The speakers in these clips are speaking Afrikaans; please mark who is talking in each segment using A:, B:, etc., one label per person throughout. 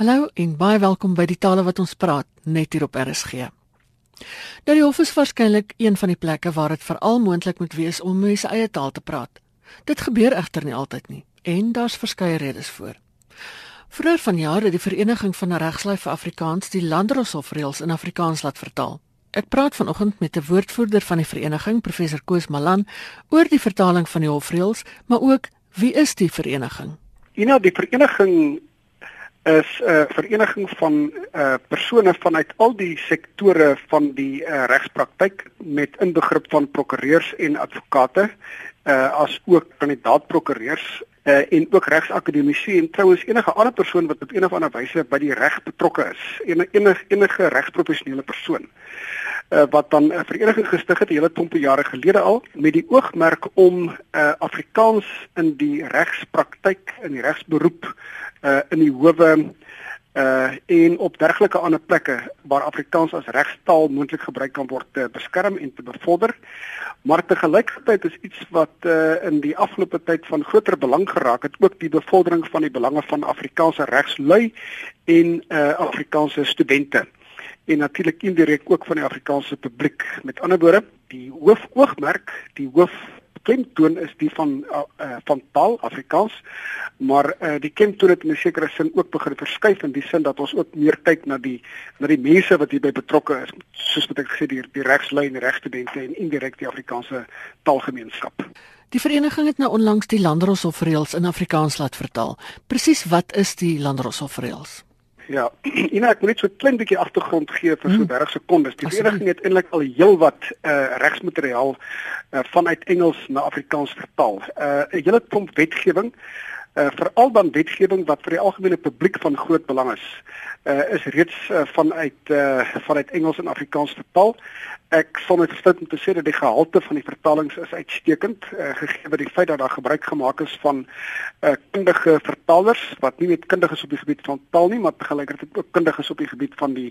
A: Hallo en baie welkom by die tale wat ons praat net hier op RSG. Nou die hof is waarskynlik een van die plekke waar dit veral moontlik moet wees om mense eie taal te praat. Dit gebeur egter nie altyd nie en daar's verskeie redes voor. Vroeër vanjaar het die Vereniging van Regslui vir Afrikaans die Landdroshof-reëls in Afrikaans laat vertaal. Ek praat vanoggend met 'n woordvoerder van die vereniging, professor Koos Malan, oor die vertaling van die hofreëls, maar ook wie is die vereniging?
B: Ina, die vereniging is 'n uh, vereniging van uh, persone vanuit al die sektore van die uh, regspraktyk met inbegrip van prokureurs en advokate uh, as ook kandidaatprokureurs uh, en ook regsakademici en trouens enige ander persoon wat op een of ander wyse by die reg betrokke is. Enige enige, enige regsprofessionele persoon. Uh, wat dan 'n vereniging gestig het hele klompe jare gelede al met die oogmerk om uh, Afrikaans in die regspraktyk in die regsberoep uh, in die howe uh en op dergelike ander plekke waar Afrikaans as regstaal moontlik gebruik kan word te beskerm en te bevorder. Maar te gelykheid is iets wat uh in die afgelope tyd van groter belang geraak het, ook die bevordering van die belange van Afrikaanse regslui en uh Afrikaanse studente en natuurlik indirek ook van die Afrikaanse publiek. Met ander woorde, die hoofoogmerk, die hoof klemtoon is die van uh, uh, van taal Afrikaans, maar uh, die klemtoon het in 'n sekere sin ook begin verskuif in die sin dat ons ook meer kyk na die na die mense wat hierby betrokke is, soos wat ek gesê die die regslyn, regstudente en indirek die Afrikaanse taalgemeenskap.
A: Die vereniging het nou onlangs die Landdroshof-reëls in Afrikaans laat vertaal. Presies wat is die Landdroshof-reëls?
B: Ja, Ina, ek moet net so 'n klein bietjie agtergrond gee vir so 30 hmm. sekondes. Die vereniging het eintlik al heelwat uh regsmateriaal uh vanuit Engels na Afrikaans vertaal. Uh 'n hele klomp wetgewing uh veral dan wetgewing wat vir die algemene publiek van groot belang is. Uh is reeds uh, vanuit uh vanuit Engels en Afrikaans vertaal. Ek sal net verstout om te sê dat die gehalte van die vertalings is uitstekend, uh, gegee die feit dat daar gebruik gemaak is van uh kundige vertalers wat nie net kundig is op die gebied van taal nie, maar tegelykertyd ook kundig is op die gebied van die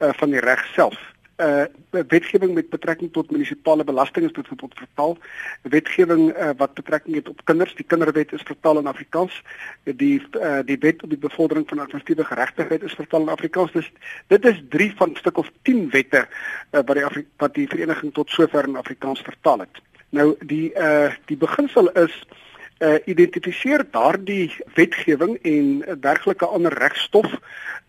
B: uh van die reg self uh wetgewing met betrekking tot munisipale belasting is byvoorbeeld vertaal. Wetgewing uh, wat betrekking het op kinders, die kinderwet is vertaal in Afrikaans. Die uh die wet op die bevordering van administratiewe geregtigheid is vertaal in Afrikaans. Dus dit is 3 van stuk of 10 wette uh, wat die Afri wat die vereniging tot sover in Afrikaans vertaal het. Nou die uh die beginsel is uh identifiseer daardie wetgewing en dergelike ander regstof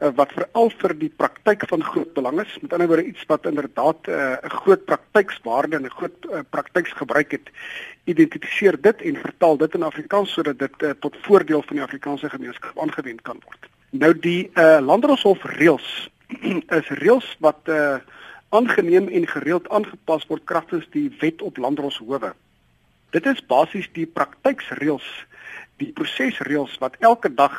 B: uh, wat veral vir die praktyk van groot belang is. Met ander woorde iets wat inderdaad uh, 'n uh, groot praktykswaarde en 'n groot uh, praktyksgebruik het. Identifiseer dit en vertaal dit in Afrikaans sodat dit uh, tot voordeel van die Afrikaanse gemeenskap aangewend kan word. Nou die uh, Landdroshof reëls is reëls wat uh, aangeneem en gereeld aangepas word kragtens die wet op landdroshowe. Dit is basies die praktyksreëls, die prosesreëls wat elke dag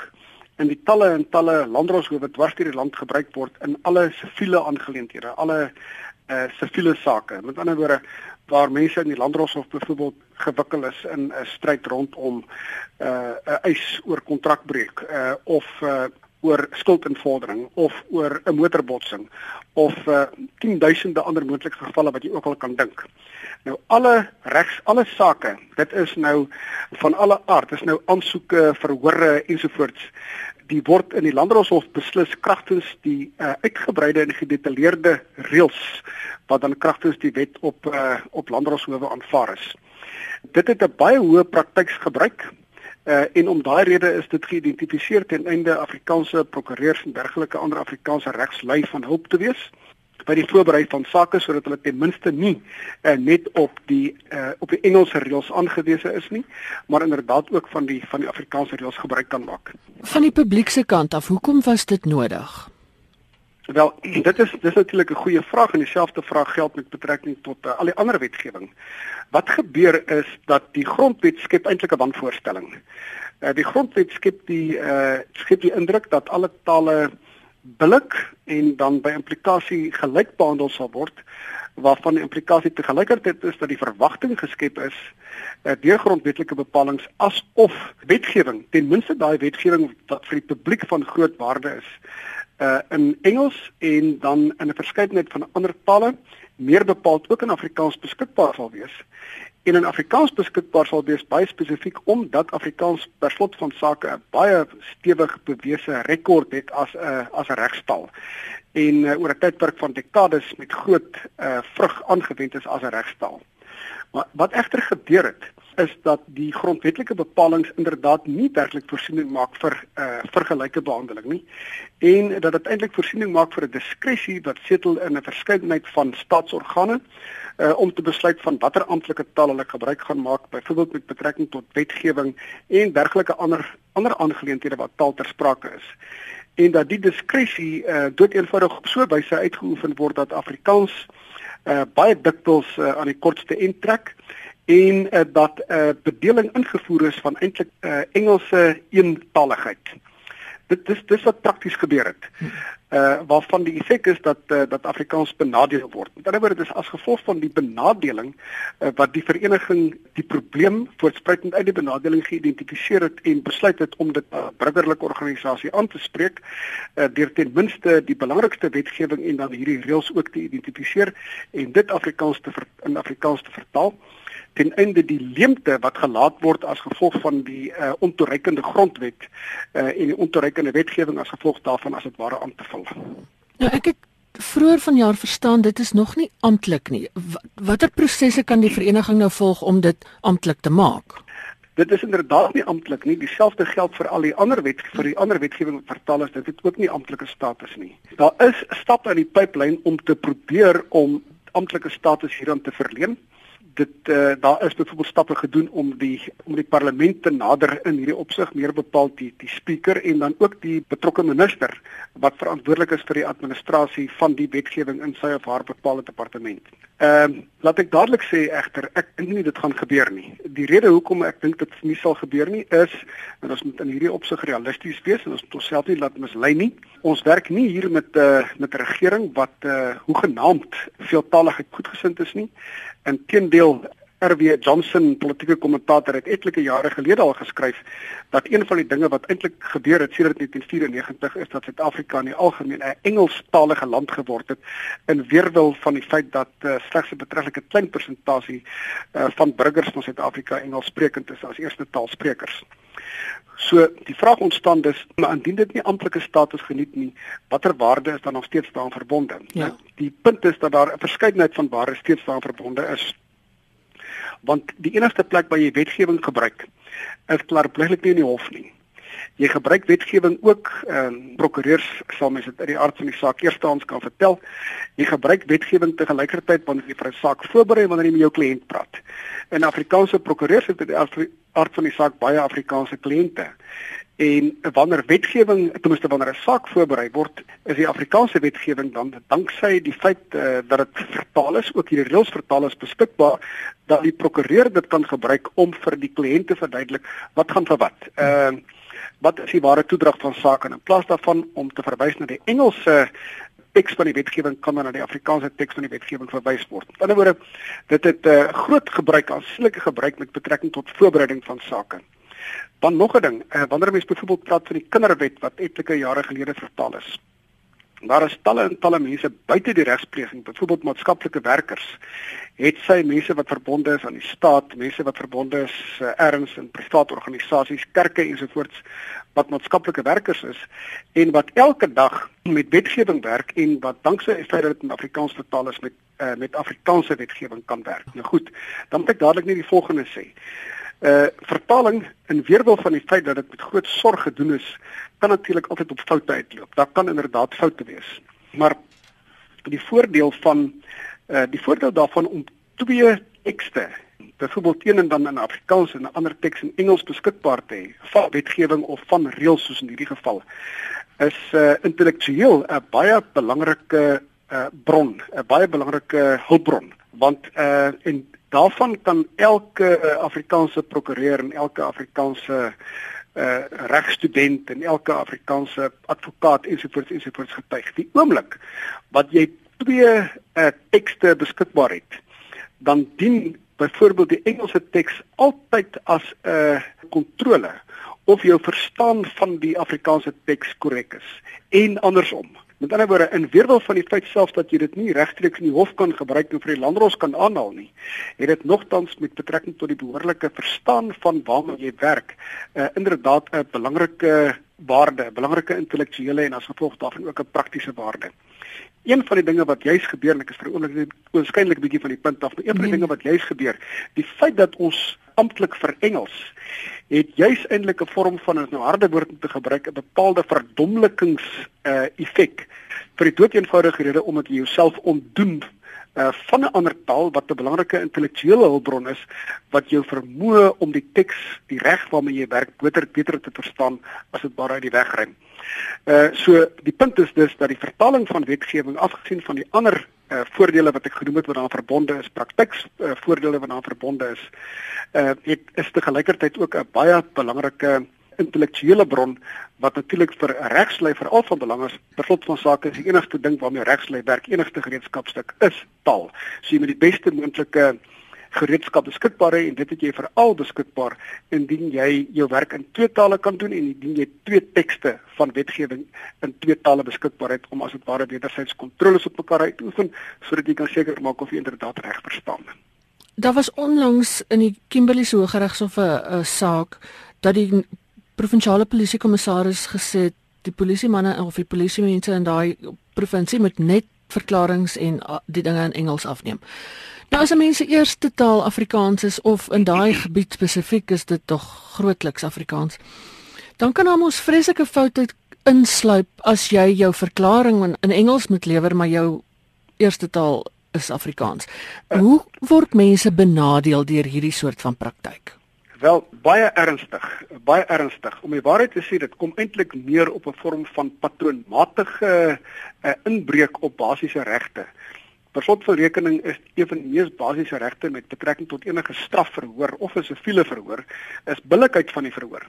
B: in die talle en talle landdroshowe dwars deur die land gebruik word in alle siviele aangeleenthede, alle uh siviele sake. Met ander woorde waar mense in die landdroshof byvoorbeeld gewikkel is in 'n stryd rondom uh 'n eis oor kontrakbreuk uh of uh oor skuldinvordering of oor 'n motorbotsing of uh tienduisende ander moontlike gevalle wat jy ook al kan dink. Nou alle regs alle sake, dit is nou van alle aard, dis nou aansoeke, verhore ensovoorts, die word in die Landdroshof beslis kragtens die uh, uitgebreide en gedetailleerde reëls wat dan kragtens die wet op uh, op Landdroshowe aanvaar is. Dit het 'n baie hoë praktyksgebruik uh, en om daai rede is dit geïdentifiseer ten einde Afrikaanse prokureurs en dergelike ander Afrikaanse regslui van hulp te wees by die voorbereiding van sake sodat hulle ten minste nie uh, net op die uh, op die Engelse reëls aangewese is nie, maar inderdaad ook van die van die Afrikaanse reëls gebruik kan maak.
A: Van die publiek se kant af, hoekom was dit nodig?
B: Wel, dit is dis natuurlik 'n goeie vraag en dieselfde vraag geld met betrekking tot uh, al die ander wetgewing. Wat gebeur is dat die grondwet skep eintlik 'n wanvoorstelling. Uh, die grondwet skep die uh, skep die indruk dat alle tale billik en dan by implikasie gelyk behandel sal word waarvan die implikasie te gelykertyd is dat die verwagting geskep is uh, deur grondwetlike bepalinge asof wetgewing ten minste daai wetgewing wat vir die publiek van groot waarde is uh, in Engels en dan in 'n verskeidenheid van ander tale meer bepaald ook in Afrikaans beskikbaar sal wees en in Afrikaans beskikbaar sal wees baie spesifiek omdat Afrikaans per slot van sake 'n baie stewig bewese rekord het as 'n uh, as 'n regstaal en uh, oor 'n tydperk van dekades met groot uh, vrug aangewend is as 'n regstaal. Maar wat egter gebeur het is dat die grondwetlike bepalinge inderdaad nie werklik voorsiening maak vir 'n uh, vergelyke behandeling nie en dat dit eintlik voorsiening maak vir 'n diskresie wat setel in 'n verskeidenheid van staatsorgane uh, om te besluit van watter amptelike taal hulle gebruik gaan maak, byvoorbeeld met betrekking tot wetgewing en dergelike ander ander aangeleenthede wat taal ter sprake is. En dat die diskresie uh, doeteenvoudig op so 'n wyse uitgeoefen word dat Afrikaans uh, baie dikwels uh, aan die kortste end trek en uh, dat 'n uh, bedeling ingevoer is van eintlik uh, Engelse eentaligheid dit dis dis wat prakties gebeur het. Uh waarvan die effek is dat uh, dat Afrikaans benadeel word. Met ander woorde dis as gevolg van die benadeling uh, wat die vereniging die probleem voortspruitend uit die benadeling geïdentifiseer het en besluit het om dit 'n uh, burgerlike organisasie aan te spreek uh, deur ten minste die belangrikste wetgewing en dan hierdie reëls ook te identifiseer en dit Afrikaans te ver, in Afrikaans te vertaal ten einde die leemte wat gelaat word as gevolg van die uh, ontoereikende grondwet uh, en die ontoereikende wetgewing as gevolg daarvan as dit ware aan te vul.
A: Nou ek het vroeër vanjaar verstaan dit is nog nie amptelik nie. Watter prosesse kan die vereniging nou volg om dit amptelik te maak?
B: Dit is inderdaad nie amptelik nie. Dieselfde geld vir al die ander wet vir die ander wetgewing wat vertaal is. Dit het ook nie amptelike status nie. Daar is stappe in die pipeline om te probeer om amptelike status hieraan te verleen dit uh, daar is byvoorbeeld stappe gedoen om die om die parlement te nader in hierdie opsig meer bepaal die die spreker en dan ook die betrokke minister wat verantwoordelik is vir die administrasie van die wetgewing in sy of haar bepaalde departement. Ehm uh, laat ek dadelik sê egter ek dink nie dit gaan gebeur nie. Die rede hoekom ek dink dit nie sal gebeur nie is dat ons moet in hierdie opsig realisties wees en ons moet onsself nie laat mislei nie. Ons werk nie hier met 'n uh, met 'n regering wat uh, hoegenaamd veeltaligheid goedgesind is nie. Inteendeel R.W. Johnson, politieke kommentator het etlike jare gelede al geskryf dat een van die dinge wat eintlik gebeur het sedert 1994 is dat Suid-Afrika in die algemeen 'n Engelstalige land geword het in weerwil van die feit dat uh, slegs 'n betreklike klein persentasie uh, van burgers van Suid-Afrika Engelssprekend is as eerste taalsprekers. So die vraag ontstaan dus, maar indien dit nie amptelike status geniet nie, watter waarde is dan nog steeds daaraan verbonde? Ja. Die punt is dat daar 'n verskeidenheid van waardes steeds daaraan verbonde is want die enigste plek waar jy wetgewing gebruik is klaarpleglik nie in die hof nie. Jy gebruik wetgewing ook ehm um, prokureurs sal mens dit uit die aard van die saak eerstehands kan vertel. Jy gebruik wetgewing te gelykertyd wanneer jy vir 'n saak voorberei wanneer jy met jou kliënt praat. En Afrikaanse prokureurs het die aard van die saak baie Afrikaanse kliënte. En wanneer wetgewing, ten minste wanneer 'n saak voorberei word, is die Afrikaanse wetgewing dan danksy die feit uh, dat dit vertaal is, ook hierdie reëls vertaal is beskikbaar dat die prokureur dit kan gebruik om vir die kliënt te verduidelik wat gaan vir wat. Ehm uh, wat is die ware toedrag van sake in plaas daarvan om te verwys na die Engelse teks van die wetgewing kan dan na die Afrikaanse teks van die wetgewing verwys word. Aan die ander woorde, dit het 'n uh, eh, groot gebruik, aansienlike gebruik met betrekking tot voorbereiding van sake. Dan nog 'n ding, uh, wanneer mens byvoorbeeld praat van die kinderwet wat etlike jare gelede vertaal is. Daar is talle en talle mense buite die regspleging, byvoorbeeld maatskaplike werkers. Het sy mense wat verbonde is aan die staat, mense wat verbonde is uh, erns in private organisasies, kerke ensovoorts wat maatskaplike werkers is en wat elke dag met wetgewing werk en wat danksy die feit dat dit in Afrikaans vertaal is met uh, met Afrikaanse wetgewing kan werk. Nou goed, dan moet ek dadelik net die volgende sê uh vertaling in weerwil van die feit dat dit met groot sorg gedoen is, kan natuurlik altyd op foute uitloop. Daar kan inderdaad foute wees. Maar die voordeel van uh die voordeel daarvan om twee tekste, byvoorbeeld een en dan in Afrikaans en 'n ander teks in Engels beskikbaar te hê, van wetgewing of van reëls soos in hierdie geval, is uh intellektueel 'n baie belangrike uh bron, 'n baie belangrike hulpbron, want uh en daarvan kan elke uh, Afrikaanse prokureur en elke Afrikaanse uh regstudent en elke Afrikaanse advokaat ensovoorts ensovoorts getuig. Die oomblik wat jy twee uh tekste beskikbaar het, dan dien byvoorbeeld die Engelse teks altyd as 'n uh, kontrole of jou verstaan van die Afrikaanse teks korrek is en andersom. Met ander woorde, in weerwil van die feit self dat jy dit nie regstreeks in die hof kan gebruik of vir die landros kan aanhaal nie, het dit nogtans met betrekking tot die behoorlike verstaan van waarmee jy werk, uh, inderdaad 'n belangrike waarde, belangrike intellektuele en as gevolg daarvan ook 'n praktiese waarde. Een van die dinge wat juis gebeur, ek is vir oomblik oorskynlik 'n bietjie van die punt af, maar een van die nee. dinge wat juis gebeur, die feit dat ons amptelik vir Engels het juis eintlik 'n vorm van 'n nou harde woord om te gebruik 'n bepaalde verdomlikings uh effek vir die dood eenvoudige rede omdat jy jouself ontdoen uh van 'n ander taal wat 'n belangrike intellektuele hulpbron is wat jou vermoë om die teks, die reg waarmee jy werk, beter beter te verstaan as dit bare uit die weg ren. Uh so die punt is dus dat die vertaling van wetgewing afgesien van die ander uh voordele wat ek genoem het wat daaraan verbonde is, praktiks uh, voordele wat daaraan verbonde is, uh het is te gelykertyd ook 'n baie belangrike intellektuele bron wat natuurlik vir regslei veral van belang is. Beslot van sake is die enigste ding waarmee regslei werk, enigste gereedskapstuk is taal. So jy moet die beste moontlike gereedskap beskikbaar hê en dit het jy veral beskikbaar indien jy jou werk in twee tale kan doen en indien jy twee tekste van wetgewing in twee tale beskikbaar het om as dit ware wederzijds kontroles op mekaar uit te oefen sodat jy kan seker maak of jy inderdaad reg verstaan.
A: Daar was onlangs in die Kimberley Hooggeregshof 'n saak dat die provinsiale polisiekommissaris gesê die polisiemanne of die polisiemense in daai provinsie moet net verklaringe en die dinge in Engels afneem. Nou as 'n mens se eerste taal Afrikaans is of in daai gebied spesifiek is dit tog grootliks Afrikaans. Dan kan ons vreeslike foute insluip as jy jou verklaring in, in Engels moet lewer maar jou eerste taal is Afrikaans. Hoe word mense benadeel deur hierdie soort van praktyk?
B: Wel baie ernstig, baie ernstig. Om die waarheid te sê, dit kom eintlik neer op 'n vorm van patroonmatige uh, inbreuk op basiese regte. Per slot van rekening is een van die mees basiese regte met betrekking tot enige strafverhoor of 'n siviele verhoor is billikheid van die verhoor.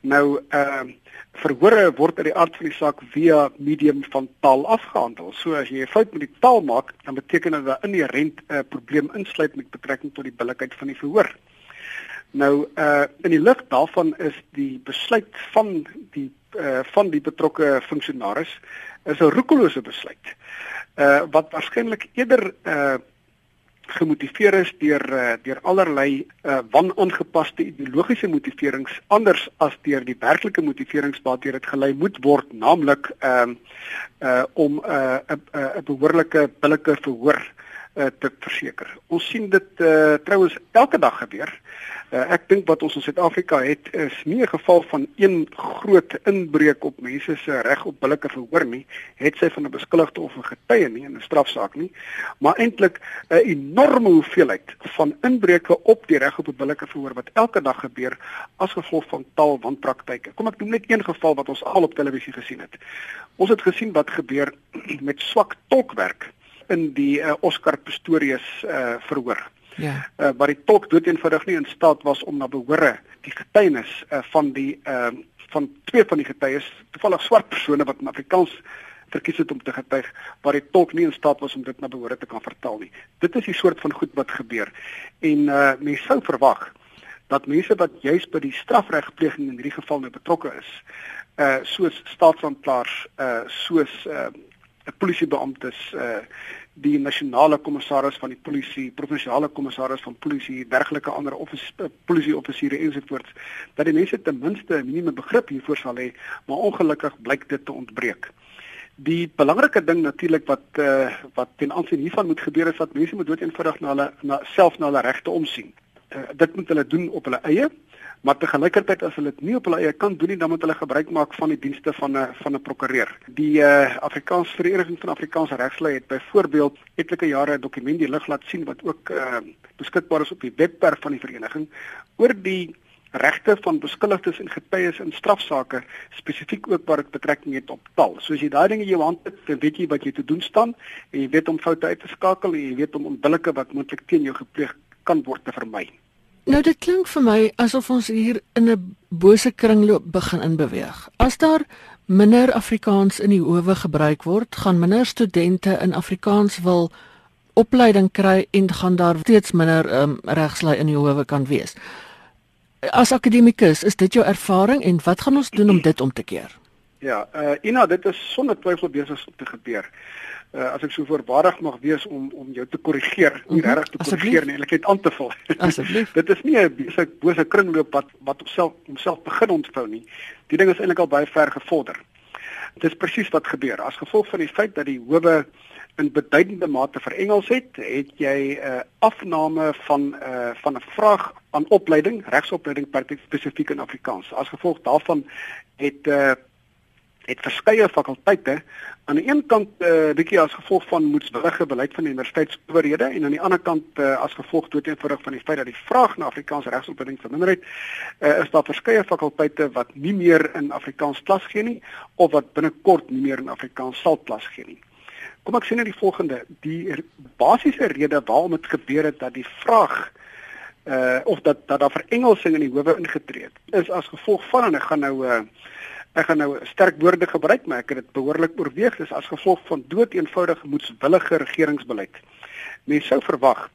B: Nou ehm uh, verhore word uit die aard van die saak via medium van taal afgehandel. So as jy 'n fout met die taal maak, dan beteken dit 'n inherent 'n uh, probleem insluit met betrekking tot die billikheid van die verhoor. Nou uh in die lig daarvan is die besluit van die uh van die betrokke funksionaris is 'n roekelose besluit. Uh wat waarskynlik eerder uh gemotiveer is deur uh, deur allerlei uh, wanaangepaste ideologiese motiverings anders as deur die werklike motiverings waartoe dit gelei moet word naamlik um, uh, om 'n uh, 'n uh, 'n behoorlike billike verhoor uh, te verseker. Ons sien dit uh, trouens elke dag gebeur. Uh, ek dink wat ons in Suid-Afrika het is nie 'n geval van een groot inbreuk op mense se reg op billike verhoor nie, het sy van 'n beskuldigde of 'n getuie nie in 'n strafsaak nie, maar eintlik 'n enorme hoeveelheid van inbreuke op die reg op 'n billike verhoor wat elke dag gebeur as gevolg van taalwanpraktyke. Kom ek noem net een geval wat ons al op televisie gesien het. Ons het gesien wat gebeur met swak tolkwerk in die uh, Oscar Pistorius uh, verhoor. Ja. Uh, waar die tolk doeteenvoudig nie in staat was om na behore die getuienis uh, van die ehm uh, van twee van die getuies, toevallig swart persone wat in Afrikaans verkies het om te getuig, waar die tolk nie in staat was om dit na behore te kan vertaal nie. Dit is die soort van goed wat gebeur. En uh mense sou verwag dat mense wat juis by die strafregpleging in hierdie geval nou betrokke is, uh soos staatsanklaers, uh soos uh polisiebeamptes uh die nasionale kommissaris van die polisie, provinsiale kommissaris van polisie, dergelike ander eh, polisie offisiere ensovoorts, dat die mense ten minste 'n minimum begrip hiervoor sal hê, maar ongelukkig blyk dit te ontbreek. Die belangrike ding natuurlik wat uh, wat ten aansien hiervan moet gebeur is dat mense moet doeteenvoudig na hulle na self na hulle regte omsien. Uh, dit moet hulle doen op hulle eie maar te gelykertyd as hulle dit nie op hulle eie kan doen nie, dan moet hulle gebruik maak van die dienste van 'n van 'n prokureur. Die uh, Afrikaanse Vereniging van Afrikaanse Regslei het byvoorbeeld etlike jare 'n dokument die lig laat sien wat ook uh, beskikbaar is op die webwerf van die vereniging oor die regte van beskuldigdes en getuies in strafsaake spesifiek ook waar dit betrekking het op taal. So as jy daai dinge in jou hand het, dan weet jy wat jy te doen staan en jy weet om foute uit te skakel en jy weet om onbillike wat moontlik teen jou gepleeg kan word te vermy.
A: Nou dit klink vir my asof ons hier in 'n bose kringloop begin inbeweeg. As daar minder Afrikaans in die howe gebruik word, gaan minder studente in Afrikaans wil opleiding kry en gaan daar steeds minder um, regslei in die howe kan wees. As akademikus, is dit jou ervaring en wat gaan ons doen om dit om te keer?
B: Ja, uh Ina, dit is sonder twyfel besig om te gebeur. Uh as ek so voorbarig mag wees om om jou te korrigeer, nie mm -hmm. regtig te korrigeer nie, eintlik net aan te vul.
A: Asseblief.
B: dit is nie 'n besig bose kringloop wat wat op self homself begin ontvou nie. Die ding is eintlik al baie ver gevorder. Dit is presies wat gebeur. As gevolg van die feit dat die howe in beduidende mate verengels het, het jy 'n uh, afname van uh, van 'n vraag aan opleiding, regsopleiding spesifiek in Afrikaans. As gevolg daarvan het uh, het verskeie fakulteite aan die een kant 'n uh, bietjie as gevolg van moedswillige beleid van die universiteitsowerhede en aan die ander kant uh, as gevolg doeteenvoudig van die feit dat die vraag na Afrikaanse regsopleiding verminder het, uh, is daar verskeie fakulteite wat nie meer in Afrikaans klas gee nie of wat binnekort nie meer in Afrikaans sal klas gee nie. Kom ek sê net die volgende, die basiese rede waarom dit gebeur het dat die vraag uh of dat dat daar verengelsing in die howe ingetree het is as gevolg van en ek gaan nou uh ek gaan nou sterk woorde gebruik maar ek het dit behoorlik oorweeg dis as gevolg van dood eenvoudige moedswillige regeringsbeleid. Mense sou verwag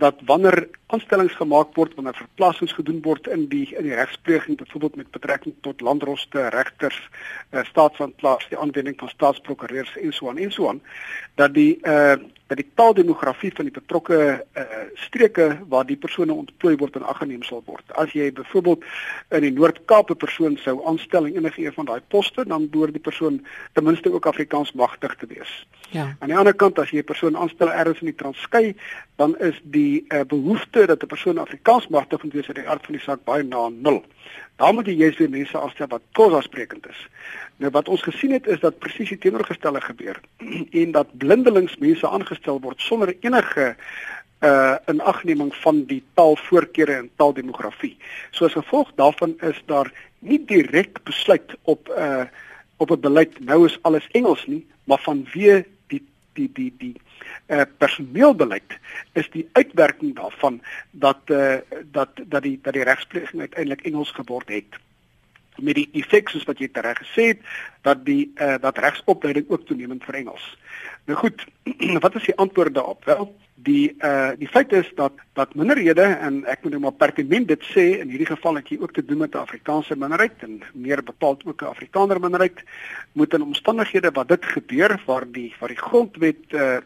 B: dat wanneer aanstellings gemaak word wanneer verplasings gedoen word in die in die regspleging byvoorbeeld met betrekking tot landroste regters uh, staatsaanklaers die aanwending van staatsprokureurs en so aan en so aan dat die uh, dat die taaldemografie van die betrokke uh, streke waar die persone ontplooi word en aggeneem sal word. As jy byvoorbeeld in die Noord-Kaap 'n persoon sou aanstel in enige een van daai poste, dan behoort die persoon ten minste ook Afrikaans magtig te wees.
A: Ja.
B: Aan die ander kant as jy 'n persoon aanstel ergens in die Transkei, dan is die uh, behoefte dat 'n persoon Afrikaans magtig moet wees uit die aard van die saak baie na nul. Daar moet jy juist weer mense aanstel wat kosaasprekend is. Nou wat ons gesien het is dat presies die teenoorgestelde gebeur en dat blindelings mense aangestel word sonder enige uh inagneming van die taalvoorkeure en taaldemografie. So as gevolg daarvan is daar nie direk besluit op uh op 'n beleid nou is alles Engels nie, maar vanweë die die die uh personeelbeleid is die uitwerking daarvan dat uh dat dat die dat die regspleging uiteindelik Engels geword het met die effek soos wat jy tereg gesê het dat die uh, dat regsopleiding ook toenemend vir Engels. Nou goed, wat is die antwoord daarop? Wel, die uh die feit is dat dat minderhede en ek moet nou maar pertinent dit sê in hierdie geval het jy ook te doen met 'n Afrikaanse minderheid en meer bepaald ook 'n Afrikaner minderheid moet in omstandighede wat dit gebeur waar die waar die grondwet uh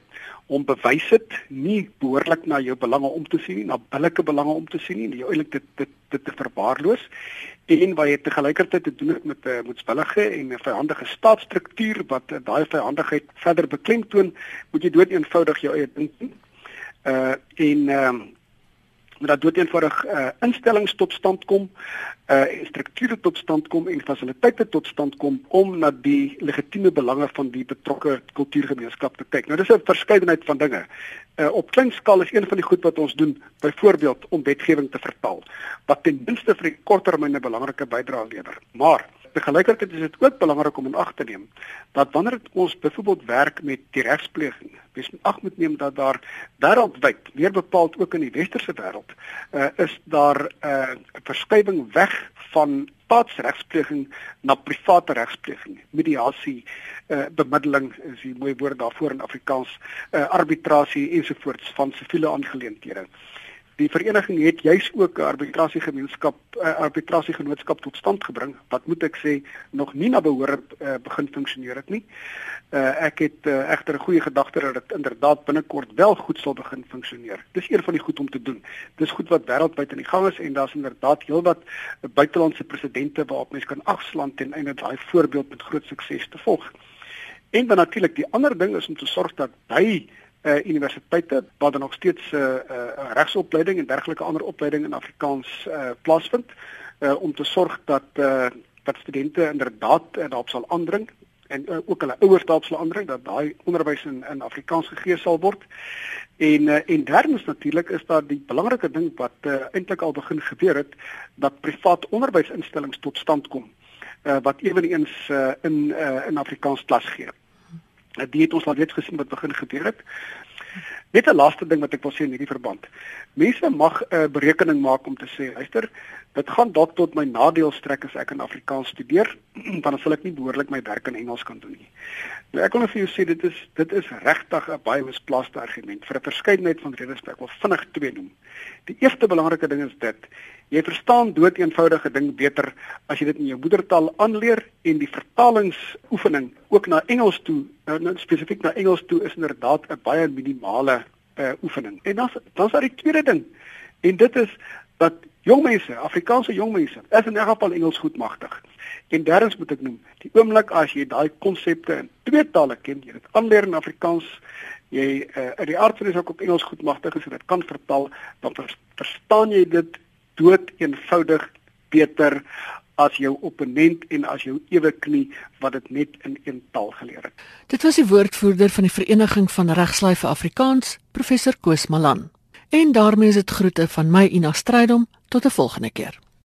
B: om bewys het nie behoorlik na jou belange om te sien nie, na billike belange om te sien nie, jy eintlik dit dit dit te verbaarloos en waar jy te gelykertyd te doen het met 'n uh, moetswillige en 'n vyandige staatsstruktuur wat uh, daai vyandigheid verder beklemtoon, moet jy dood eenvoudig jou eie ding doen. Uh en ehm uh, met dat dood eenvoudig uh instellings tot stand kom, uh strukture tot stand kom en fasiliteite tot stand kom om na die legitieme belange van die betrokke kultuurgemeenskap te kyk. Nou dis 'n verskeidenheid van dinge. Uh op klein skaal is een van die goed wat ons doen, byvoorbeeld om wetgewing te vertaal, wat ten minste vir die korttermyn 'n belangrike bydrae lewer. Maar tegelijkertijd is dit ook belangrik om in ag te neem dat wanneer ons byvoorbeeld werk met die regspleging, mens moet ag moet neem dat daar wêreldwyd, meer bepaald ook in die westerse wêreld, uh, is daar 'n uh, verskywing weg van staatsregspleging na private regspleging, mediasie, uh, bemiddeling, is 'n mooi woord daarvoor in Afrikaans, uh, arbitrasie ensovoorts van siviele aangeleenthede. Die vereniging het juis ook 'n arbitrasiegemeenskap, 'n uh, arbitrasiegenootskap tot stand gebring wat moet ek sê nog nie na behoore uh, begin funksioneer het nie. Uh, ek het uh, egter 'n goeie gedagte dat dit inderdaad binnekort wel goed sal begin funksioneer. Dis een van die goed om te doen. Dis goed wat wêreldwyd aan die gang is en daar's inderdaad heelwat buitelandse presidente waarop mens kan agslaan ten einde daai voorbeeld met groot sukses te volg. En dan natuurlik die ander ding is om te sorg dat by uh, universiteite waar dan nog steeds 'n uh, uh, regsopleiding en dergelike ander opleiding in Afrikaans uh, plaasvind uh, om te sorg dat uh, dat studente inderdaad uh, daarop sal aandring en uh, ook hulle ouers daarop sal aandring dat daai onderwys in, in Afrikaans gegee sal word. En uh, en derdens natuurlik is daar die belangrike ding wat uh, eintlik al begin gebeur het dat privaat onderwysinstellings tot stand kom uh, wat ewenigs uh, in uh, in Afrikaans klas gee. Die het ons al reeds gesien wat begin gebeur het. Net 'n laaste ding wat ek wil sê in hierdie verband. Mense mag 'n uh, berekening maak om te sê, luister, dit gaan dalk tot my nadeel strek as ek in Afrikaans studeer, want dan sal ek nie behoorlik my werk in Engels kan doen nie. Nou ek wil net vir jou sê dit is dit is regtig 'n baie misplaaste argument vir 'n verskeidenheid van redes ek wil vinnig twee noem. Die eerste belangrike ding is dit Jy verstaan dood eenvoudige ding beter as jy dit in jou moedertaal aanleer en die vertalingsoefening ook na Engels toe, nou, nou spesifiek na Engels toe is inderdaad 'n baie minimale uh, oefening. En dan dan is daar die tweede ding. En dit is dat jong mense, Afrikaanse jong mense, is in elk geval Engels goed magtig. En derdens moet ek noem, die oomblik as jy daai konsepte in twee tale ken, jy dit aanleer in Afrikaans, jy uh, in die aard van die saak op Engels goed magtig is en dit kan vertaal, dan verstaan jy dit dood eenvoudig beter as jou opponent en as jou ewe knie wat dit net in een taal geleer het.
A: Dit was die woordvoerder van die Vereniging van Regslaai vir Afrikaans, professor Koos Malan. En daarmee is dit groete van my Ina Strydom tot 'n volgende keer.